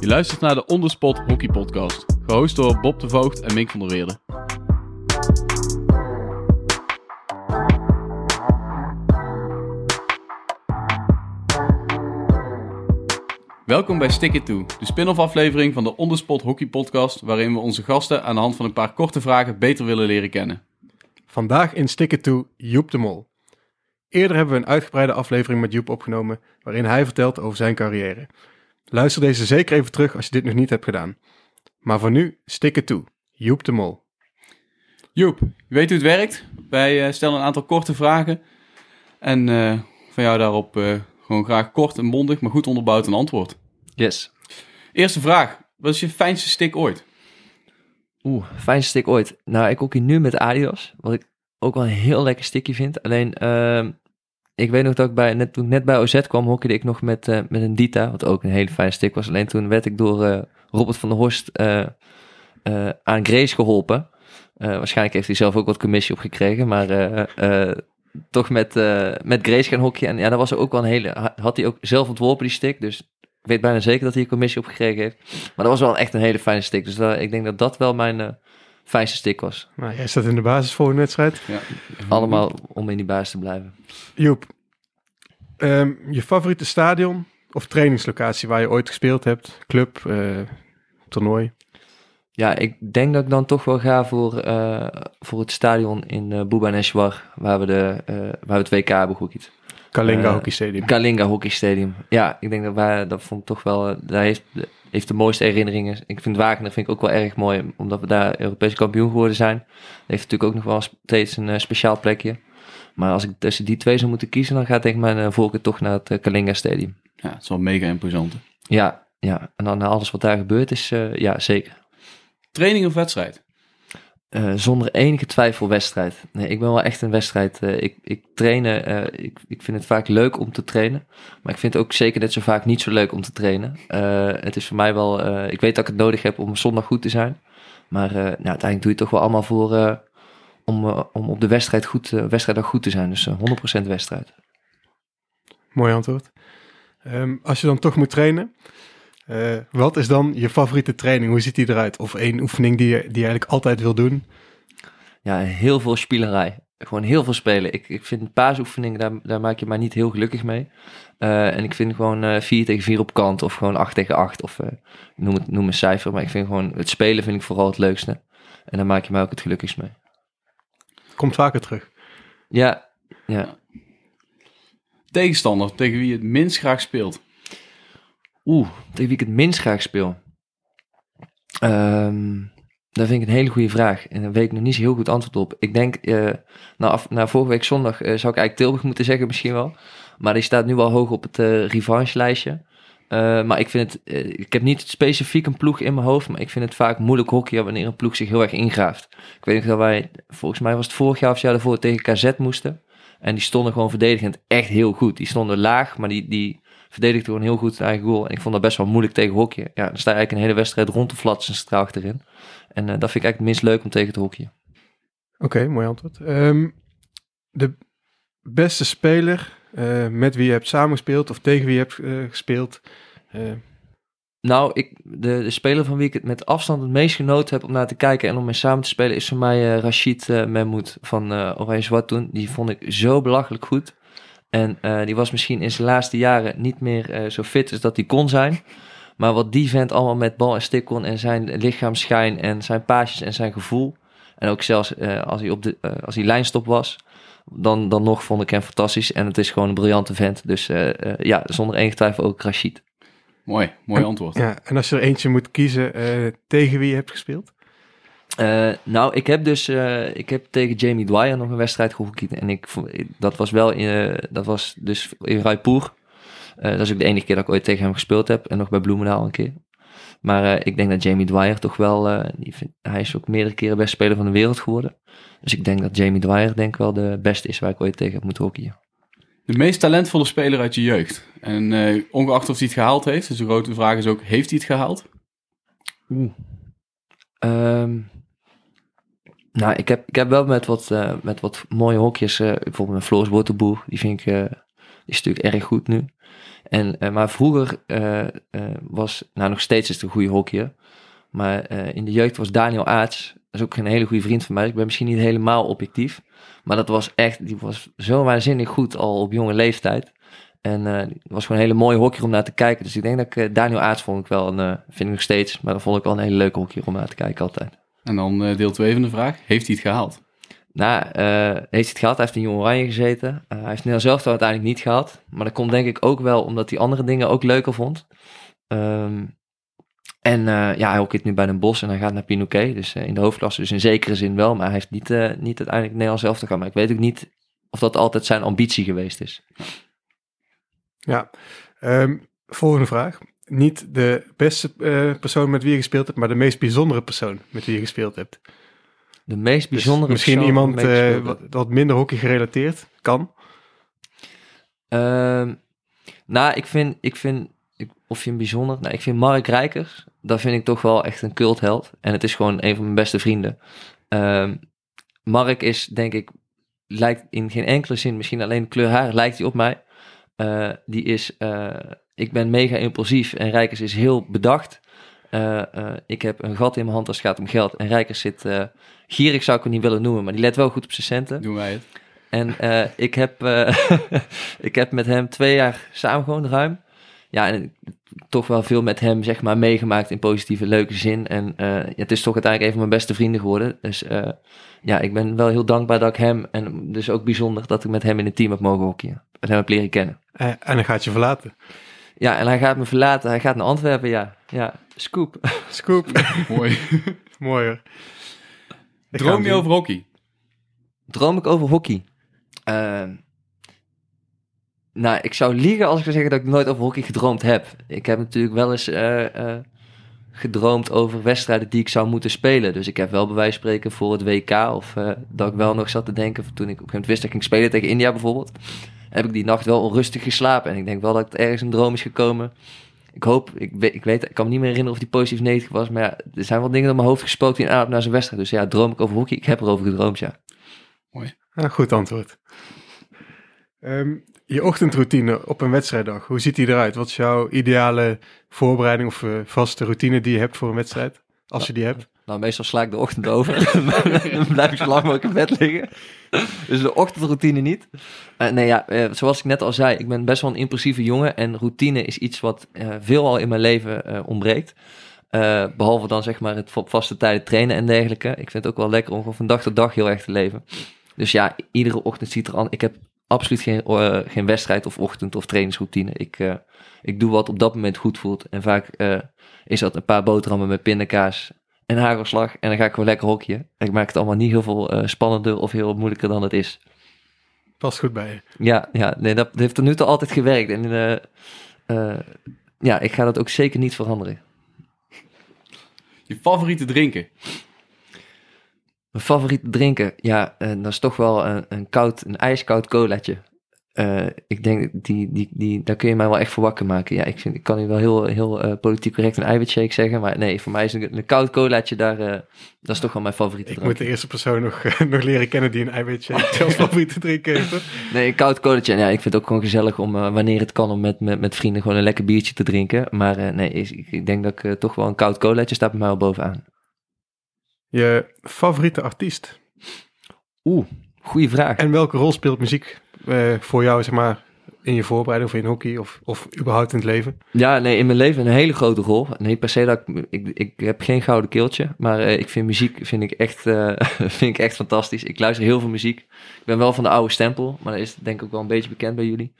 Je luistert naar de Onderspot Hockey Podcast, gehost door Bob de Voogd en Mink van der Weerde. Welkom bij Stick It To, de spin-off aflevering van de Onderspot Hockey Podcast, waarin we onze gasten aan de hand van een paar korte vragen beter willen leren kennen. Vandaag in Stick It To Joep de Mol. Eerder hebben we een uitgebreide aflevering met Joep opgenomen, waarin hij vertelt over zijn carrière. Luister deze zeker even terug als je dit nog niet hebt gedaan. Maar voor nu, Stick It To, Joep de Mol. Joep, je weet hoe het werkt. Wij eh, stellen een aantal korte vragen en eh, van jou daarop eh, gewoon graag kort en bondig, maar goed onderbouwd een antwoord. Yes. Eerste vraag, wat is je fijnste stick ooit? Oeh, fijnste stick ooit. Nou, ik hockey nu met Adidas, wat ik ook wel een heel lekker stickje vind. Alleen, ehm, ik weet nog dat ik bij, net, toen net bij OZ kwam, hockeyde ik nog met, eh, met een Dita, wat ook een hele fijne stick was. Alleen toen werd ik door eh, Robert van der Horst eh, aan Grace geholpen. Eh, waarschijnlijk heeft hij zelf ook wat commissie opgekregen, maar eh, eh, toch met, met Grace gaan hockeyen. En ja, dat was ook wel een hele, ha- had hij ook zelf ontworpen die stick, dus ik weet bijna zeker dat hij een commissie opgekregen heeft. Maar dat was wel echt een hele fijne stick, dus ik denk dat dat wel mijn fijnste stick was. Nou, jij staat in de basis voor een wedstrijd. Ja. Allemaal om in die baas te blijven. Joep, ehm, je favoriete stadion of trainingslocatie waar je ooit gespeeld hebt? Club, eh, toernooi? Ja, ik denk dat ik dan toch wel ga voor, eh, voor het stadion in uh, Bhubaneswar, waar we, de, eh, waar we het WK hebben. Kalinga Eh, Hockey Stadium. Kalinga Hockey Stadium. Ja, ik denk dat wij, dat vond ik toch wel, eh, daar heeft, heeft de mooiste herinneringen. Ik vind Wagner vind ik ook wel erg mooi, omdat we daar Europese kampioen geworden zijn. heeft natuurlijk ook nog wel steeds een eh, speciaal plekje. Maar als ik tussen die twee zou moeten kiezen, dan gaat tegen mijn uh, voorkeur toch naar het uh, Kalinga Stadium. Ja, het is wel mega imposant. Ja, ja, en dan na alles wat daar gebeurd is, uh, ja, zeker. Training of wedstrijd? Uh, zonder enige twijfel wedstrijd. Nee, ik ben wel echt een wedstrijd. Uh, ik, ik trainen, uh, ik, ik vind het vaak leuk om te trainen. Maar ik vind het ook zeker net zo vaak niet zo leuk om te trainen. het is voor mij wel, ik weet dat ik het nodig heb om zondag goed te zijn. Maar nou, uiteindelijk doe je het toch wel allemaal voor om, om op de wedstrijd goed, wedstrijd goed te zijn. Dus 100% wedstrijd. Mooi antwoord. Um, als je dan toch moet trainen, uh, wat is dan je favoriete training? Hoe ziet die eruit? Of één oefening die je, die je eigenlijk altijd wil doen? Ja, heel veel spielerij. Gewoon heel veel spelen. Ik, ik vind paasoefeningen, daar, daar maak je mij niet heel gelukkig mee. Uh, en ik vind gewoon uh, 4 tegen 4 op kant of gewoon 8 tegen 8 of uh, noem, het, noem een cijfer. Maar ik vind gewoon het spelen vind ik vooral het leukste. En daar maak je mij ook het gelukkigst mee. Komt vaker terug. Ja, ja. Tegenstander tegen wie je het minst graag speelt? Oeh, tegen wie ik het minst graag speel. Um, dat vind ik een hele goede vraag. En daar weet ik nog niet zo heel goed antwoord op. Ik denk, nou, af, nou, vorige week zondag uh, zou ik eigenlijk Tilburg moeten zeggen misschien wel. Maar die staat nu wel hoog op het uh, revanche lijstje. maar ik vind het, ik heb niet specifiek een ploeg in mijn hoofd, maar ik vind het vaak moeilijk hockey wanneer een ploeg zich heel erg ingraaft. Ik weet nog dat wij, volgens mij was het vorig jaar of jaar daarvoor tegen KZ moesten. En die stonden gewoon verdedigend echt heel goed. Die stonden laag, maar die, die verdedigde gewoon heel goed zijn eigen goal. En ik vond dat best wel moeilijk tegen hockey. Ja, dan sta je eigenlijk een hele wedstrijd rond te flatsen straal achterin. En uh, dat vind ik eigenlijk het minst leuk om tegen te hockeyen. Oké, okay, mooi antwoord. Um, de beste speler uh, met wie je hebt samengespeeld of tegen wie je hebt uh, gespeeld? Nou, ik, de, de, speler van wie ik het met afstand het meest genoten heb om naar te kijken en om mee samen te spelen is voor mij Rashid Mehmoed van Oranje Zwart toen. Die vond ik zo belachelijk goed. En uh, die was misschien in zijn laatste jaren niet meer uh, zo fit als dat hij kon zijn. Maar wat die vent allemaal met bal en stick kon en zijn lichaamsschijn en zijn paasjes en zijn gevoel. En ook zelfs uh, als hij op de als hij lijnstop was, dan, dan nog vond ik hem fantastisch. En het is gewoon een briljante vent. Dus ja, zonder enige twijfel ook Rashid. Mooi, mooi antwoord. Ja, en als je er eentje moet kiezen tegen wie je hebt gespeeld? Uh, nou, ik heb dus uh, ik heb tegen Jamie Dwyer nog een wedstrijd gehockeyd. En ik, dat was wel in, uh, dat was dus in Raipur. dat is ook de enige keer dat ik ooit tegen hem gespeeld heb. En nog bij Bloemendaal een keer. Maar ik denk dat Jamie Dwyer toch wel, die vind, hij is ook meerdere keren best speler van de wereld geworden. Dus ik denk dat Jamie Dwyer denk wel de beste is waar ik ooit tegen heb moeten hockeyen. De meest talentvolle speler uit je jeugd. En ongeacht of hij het gehaald heeft, dus de grote vraag is ook, heeft hij het gehaald? Oeh. Um, nou, ik heb, ik heb wel met wat, uh, met wat mooie hokjes, uh, bijvoorbeeld met Floris Wortelboer, die vind ik, uh, Die is natuurlijk erg goed nu. En, eh, maar vroeger eh, eh, was, nou nog steeds is het een goede hockeyer. Maar eh, in de jeugd was Daniel Aarts, dat is ook een hele goede vriend van mij. Ik ben misschien niet helemaal objectief. Maar dat was echt, die was zo waanzinnig goed al op jonge leeftijd. En eh het was gewoon een hele mooie hockeyer om naar te kijken. Dus ik denk dat ik eh, Daniel Aarts vond ik wel, een, eh, vind ik nog steeds. Maar dat vond ik wel een hele leuke hockeyer om naar te kijken altijd. En dan eh, deel 2 van de vraag. Heeft hij het gehaald? Nou, eh, heeft hij het gehad? Hij heeft in Jong Oranje gezeten. Eh, hij heeft Nederland zelf uiteindelijk niet gehad. Maar dat komt denk ik ook wel omdat hij andere dingen ook leuker vond. Ehm, en eh, ja, hij hockeyt nu bij een bos en hij gaat naar Pinoquet. Dus in de hoofdklasse. Dus in zekere zin wel. Maar hij heeft niet, eh, niet uiteindelijk Nederlands zelf te gaan. Maar ik weet ook niet of dat altijd zijn ambitie geweest is. Ja. Ehm, volgende vraag. Niet de beste eh, persoon met wie je gespeeld hebt, maar de meest bijzondere persoon met wie je gespeeld hebt. De meest Dus bijzondere misschien persoon iemand ik eh, gespeeld wat, minder hockey gerelateerd kan. Ehm, nou, ik vind, ik vind ik, of je hem bijzonder... Nou, ik vind Mark Rijkers, dat vind ik toch wel echt een cultheld. En het is gewoon een van mijn beste vrienden. Ehm, Mark is, denk ik, lijkt in geen enkele zin, misschien alleen kleur haar, lijkt hij op mij. Eh, die is, ik ben mega impulsief en Rijkers is heel bedacht. Eh, eh, ik heb een gat in mijn hand als het gaat om geld. En Rijkers zit, eh, gierig zou ik hem niet willen noemen, maar die let wel goed op zijn centen. Doen wij het? En eh, ik, heb, eh, ik heb met hem twee jaar samen gewoon ruim. Ja, en toch wel veel met hem zeg maar meegemaakt in positieve, leuke zin. En eh, ja, het is toch uiteindelijk een van mijn beste vrienden geworden. Dus eh, ja, ik ben wel heel dankbaar dat ik hem, en dus ook bijzonder dat ik met hem in het team heb mogen hockeyen. En hem heb leren kennen. En dan gaat je verlaten. Ja, en hij gaat me verlaten. Hij gaat naar Antwerpen, ja. Ja, scoop. Scoop. Mooi. Mooi hoor. Ik ga Droom je doen. over hockey? Droom ik over hockey? Ehm, nou, ik zou liegen als ik zou zeggen dat ik nooit over hockey gedroomd heb. Ik heb natuurlijk wel eens eh, eh, gedroomd over wedstrijden die ik zou moeten spelen. Dus ik heb wel bij wijze van spreken voor het WK of eh, dat ik wel nog zat te denken toen ik op een gegeven moment wist dat ik ging spelen tegen India bijvoorbeeld. Heb ik die nacht wel onrustig geslapen. En ik denk wel dat het ergens een droom is gekomen. Ik hoop, ik weet, ik weet, ik kan me niet meer herinneren of die positief negatief was. Maar ja, er zijn wel dingen door mijn hoofd gespookt in aanloop naar zo'n wedstrijd. Dus ja, droom ik over hockey? Ik heb erover gedroomd, ja. Ah, goed antwoord. Ehm, je ochtendroutine op een wedstrijddag, hoe ziet die eruit? Wat is jouw ideale voorbereiding of eh, vaste routine die je hebt voor een wedstrijd? Als je die hebt. Nou, meestal sla ik de ochtend over. dan blijf ik zo lang mogelijk in bed liggen. Dus de ochtendroutine niet. Eh, nee, ja, eh, zoals ik net al zei, ik ben best wel een impulsieve jongen. En routine is iets wat eh, veelal in mijn leven ontbreekt. Eh, behalve dan zeg maar het op vaste tijden trainen en dergelijke. Ik vind het ook wel lekker om van dag tot dag heel erg te leven. Dus ja, iedere ochtend ziet er aan. Ik heb absoluut geen, geen wedstrijd of ochtend of trainingsroutine. Ik, ik doe wat op dat moment goed voelt. En vaak is dat een paar boterhammen met pindakaas en hagelslag. En dan ga ik gewoon lekker hockeyen. En ik maak het allemaal niet heel veel eh, spannender of heel moeilijker dan het is. Past goed bij je. Ja, ja nee, dat heeft tot nu toe altijd gewerkt. En eh, eh, ja, ik ga dat ook zeker niet veranderen. Je favoriete drinken? Mijn favoriete drinken, ja, eh, dat is toch wel een, een koud, een ijskoud colaatje. Eh, ik denk, die, die, die, daar kun je mij wel echt voor wakker maken. Ja, ik, vind, ik kan nu wel heel, heel eh, politiek correct een eiwitshake zeggen, maar nee, voor mij is een, een koud colaatje daar, eh, dat is toch wel mijn favoriete Ik drank. moet de eerste persoon nog, nog leren kennen die een eiwitje als favoriete drinken heeft. Nee, een koud colaatje. Ja, ik vind het ook gewoon gezellig om, wanneer het kan, om met, met, met vrienden gewoon een lekker biertje te drinken. Maar nee, is, ik, denk dat ik toch wel een koud colaatje staat bij mij wel bovenaan. Je favoriete artiest. Oeh, goede vraag. En welke rol speelt muziek eh, voor jou, zeg maar, in je voorbereiding of in hockey of, of überhaupt in het leven? Ja, nee, in mijn leven een hele grote rol. Nee, per se dat ik, ik, ik heb geen gouden keeltje, maar eh, ik vind muziek vind ik echt, eh, vind ik echt fantastisch. Ik luister heel veel muziek. Ik ben wel van de oude stempel, maar dat is denk ik ook wel een beetje bekend bij jullie.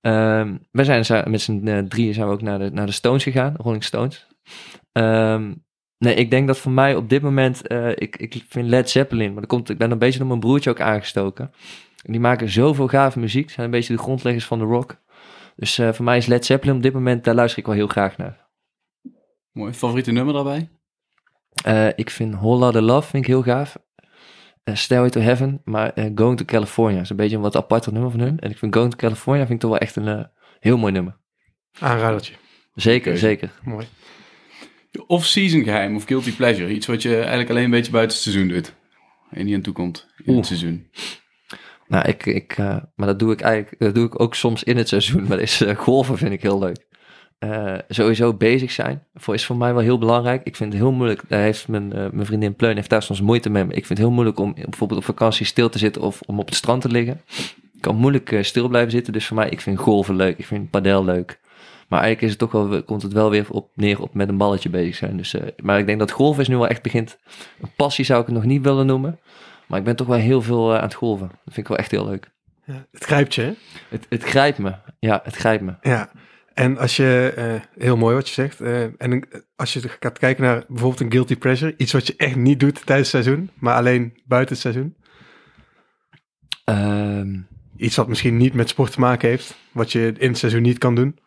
Ehm wij zijn met z'n drieën zijn we ook naar de, naar de Stones gegaan, Rolling Stones. Ehm, nee, ik denk dat voor mij op dit moment, ik, ik vind Led Zeppelin, maar dat komt, ik ben een beetje door mijn broertje ook aangestoken. Die maken zoveel gave muziek, zijn een beetje de grondleggers van de rock. Dus eh, voor mij is Led Zeppelin op dit moment, daar luister ik wel heel graag naar. Mooi. Favoriete nummer daarbij? Eh, ik vind Whole Lotta Love vind ik heel gaaf. Eh Stairway to Heaven, maar Going to California is een beetje een wat aparter nummer van hun. En ik vind Going to California vind ik toch wel echt een heel mooi nummer. Aanradertje. Zeker, zeker. Mooi. Je Off-season geheim of guilty pleasure? Iets wat je eigenlijk alleen een beetje buiten het seizoen doet. En niet aan toekomt in Oeh. het seizoen. Nou, ik, ik, eh, maar dat doe ik eigenlijk dat doe ik ook soms in het seizoen. Maar is, eh, golven vind ik heel leuk. Eh, sowieso bezig zijn voor, is voor mij wel heel belangrijk. Ik vind het heel moeilijk. Daar heeft mijn, mijn vriendin Pleun heeft daar soms moeite mee. Ik vind het heel moeilijk om bijvoorbeeld op vakantie stil te zitten of om op het strand te liggen. Ik kan moeilijk stil blijven zitten. Dus voor mij, ik vind golven leuk. Ik vind padel leuk. Maar eigenlijk is het toch wel, komt het wel weer op neer op met een balletje bezig zijn. Dus, maar ik denk dat golven is nu wel echt begint. Een passie zou ik het nog niet willen noemen. Maar ik ben toch wel heel veel eh, aan het golven. Dat vind ik wel echt heel leuk. Ja, het grijpt je, hè? Het, het grijpt me. Ja, het grijpt me. Ja. En als je, eh, heel mooi wat je zegt, eh, en als je gaat kijken naar bijvoorbeeld een guilty pleasure, iets wat je echt niet doet tijdens het seizoen, maar alleen buiten het seizoen, Ehm, iets wat misschien niet met sport te maken heeft, wat je in het seizoen niet kan doen.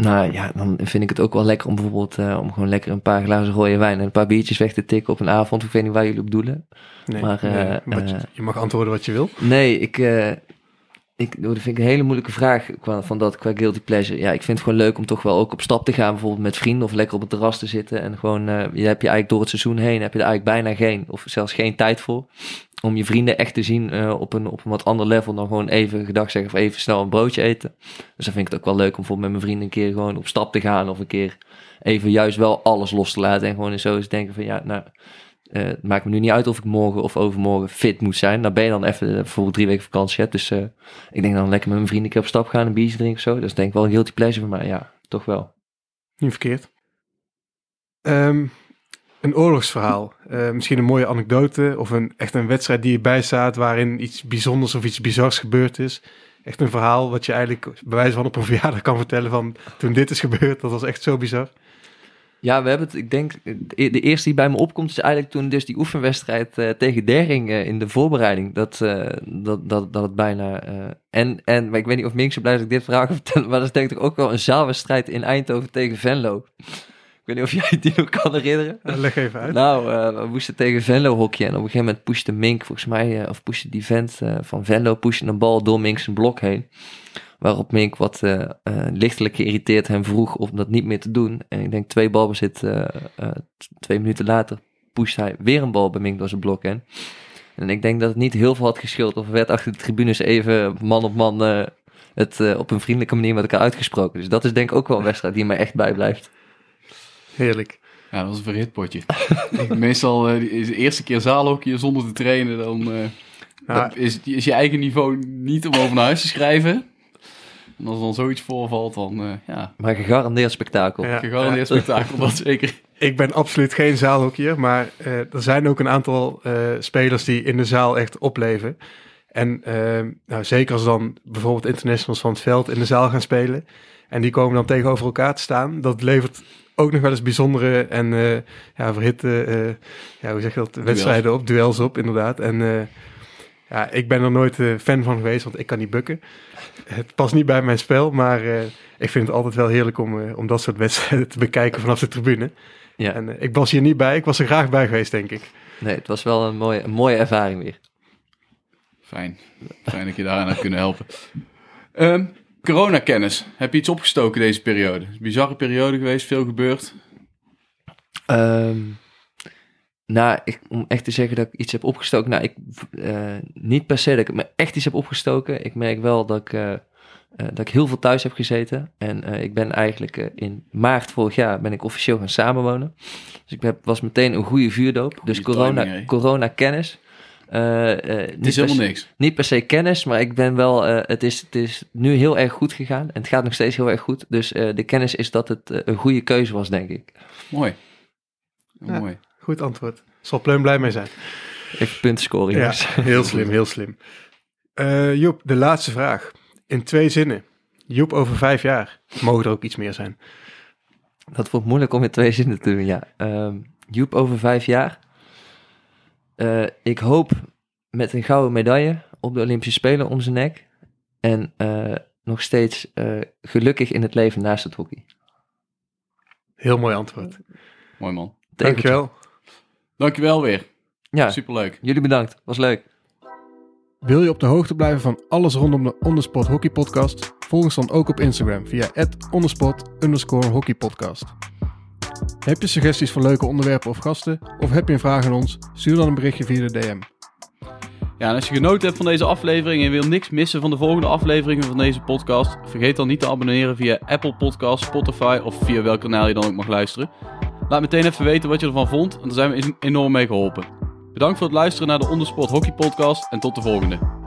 Nou ja, dan vind ik het ook wel lekker om bijvoorbeeld eh, om gewoon lekker een paar glazen rode wijn en een paar biertjes weg te tikken op een avond. Ik weet niet waar jullie op doelen. Nee, Maar, eh, nee, wat je, eh, je mag antwoorden wat je wil. Nee, ik, ik, oh, dat vind ik een hele moeilijke vraag qua, van dat qua guilty pleasure. Ja, ik vind het gewoon leuk om toch wel ook op stap te gaan, bijvoorbeeld met vrienden of lekker op het terras te zitten. En gewoon, je heb je eigenlijk door het seizoen heen, heb je er eigenlijk bijna geen, of zelfs geen tijd voor. Om je vrienden echt te zien eh, op, een, op een wat ander level dan gewoon even gedag zeggen of even snel een broodje eten. Dus dan vind ik het ook wel leuk om bijvoorbeeld met mijn vrienden een keer gewoon op stap te gaan of een keer even juist wel alles los te laten. En gewoon zo eens denken van ja, nou, eh, het maakt me nu niet uit of ik morgen of overmorgen fit moet zijn. Dan ben je dan even eh, bijvoorbeeld drie weken vakantie hebt. Dus ik denk dan lekker met mijn vrienden een keer op stap gaan, een biertje drinken of zo. Dat is denk ik wel een guilty pleasure voor mij. Ja, toch wel. Niet verkeerd. Ehm, een oorlogsverhaal. Eh, misschien een mooie anekdote of een, echt een wedstrijd die erbij staat waarin iets bijzonders of iets bizars gebeurd is. Echt een verhaal wat je eigenlijk bij wijze van op een verjaardag kan vertellen van toen dit is gebeurd. Dat was echt zo bizar. Ja, we hebben het, ik denk, de de eerste die bij me opkomt is eigenlijk toen dus die oefenwedstrijd eh, tegen Dering eh, in de voorbereiding. Dat, eh, dat, dat, dat het bijna... eh, en, en, ik weet niet of Mink zo blij is dat ik dit verhaal ga vertellen, maar dat is denk ik ook wel een zaalwedstrijd in Eindhoven tegen Venlo. Ik weet niet of jij die nog kan herinneren. Leg even uit. Nou, eh, we moesten tegen Venlo hockeyen. En op een gegeven moment pushte Mink, volgens mij, eh, of pushte die vent eh, van Venlo, pushte een bal door Mink zijn blok heen. Waarop Mink wat lichtelijk geïrriteerd hem vroeg om dat niet meer te doen. En ik denk twee balbezit, twee minuten later, pusht hij weer een bal bij Mink door zijn blok heen. En ik denk dat het niet heel veel had geschild. Of er werd achter de tribunes even man op man het op een vriendelijke manier met elkaar uitgesproken. Dus dat is denk ik ook wel een wedstrijd die mij echt bijblijft. Heerlijk. Ja, dat was een verhit potje. Ik- Meestal eh, is de eerste keer zaalhockey zonder te trainen, dan eh, Nou, dat is, is je eigen niveau niet om over naar huis te schrijven. En als dan zoiets voorvalt, dan eh, ja, Maar gegarandeerd spektakel. ja, gegarandeerd ja. spektakel, dat zeker. Ik ben absoluut geen zaalhockeyer, maar eh, er zijn ook een aantal eh, spelers die in de zaal echt opleven. En nou, zeker als dan bijvoorbeeld internationals van het veld in de zaal gaan spelen. En die komen dan tegenover elkaar te staan. Dat levert ook nog wel eens bijzondere en eh, ja, verhitte, eh, ja, hoe zeg je dat, wedstrijden op, duels op inderdaad. En eh, ja, ik ben er nooit fan van geweest, want ik kan niet bukken. Het past niet bij mijn spel, maar eh, ik vind het altijd wel heerlijk om, om dat soort wedstrijden te bekijken vanaf de tribune. Ja. En ik was hier niet bij, ik was er graag bij geweest, denk ik. Nee, het was wel een mooie, een mooie ervaring weer. Fijn. Fijn dat je daaraan hebt kunnen helpen. Ehm coronakennis. Heb je iets opgestoken deze periode? Bizarre periode geweest, veel gebeurd. Ehm, nou, ik, om echt te zeggen dat ik iets heb opgestoken. Nou, ik, eh, niet per se dat ik me echt iets heb opgestoken. Ik merk wel dat ik, eh, eh, dat ik heel veel thuis heb gezeten. En ik ben eigenlijk in maart vorig jaar ben ik officieel gaan samenwonen. Dus ik heb, was meteen een goede vuurdoop. dus corona, timing, corona kennis. Eh, eh, Het niet is helemaal se- niks. niet per se kennis, maar ik ben wel. eh, het, is, het is nu heel erg goed gegaan. En het gaat nog steeds heel erg goed. Dus eh, de kennis is dat het eh, een goede keuze was, denk ik. Mooi. Ja. Mooi. Goed antwoord. Zal Pleun blij mee zijn. Even punten scoren, Ja, jongens. heel slim, heel slim. Eh, Joep, de laatste vraag. In twee zinnen. Joep over vijf jaar. Mogen er ook iets meer zijn? Dat wordt moeilijk om in twee zinnen te doen, ja. Ehm Joep over vijf jaar. Eh, ik hoop met een gouden medaille op de Olympische Spelen om zijn nek. En eh, nog steeds eh, gelukkig in het leven naast het hockey. Heel mooi antwoord. Mooi man. Dankjewel. Dankjewel weer. Ja, Superleuk. jullie bedankt. Was leuk. Wil je op de hoogte blijven van alles rondom de Ondersport Hockey Podcast? Volg ons dan ook op Instagram via ondersport hockey podcast. Heb je suggesties voor leuke onderwerpen of gasten? Of heb je een vraag aan ons? Stuur dan een berichtje via de DM. Ja, en als je genoten hebt van deze aflevering en wil niks missen van de volgende afleveringen van deze podcast, vergeet dan niet te abonneren via Apple Podcasts, Spotify of via welk kanaal je dan ook mag luisteren. Laat meteen even weten wat je ervan vond, want daar zijn we enorm mee geholpen. Bedankt voor het luisteren naar de Ondersport Hockey Podcast en tot de volgende.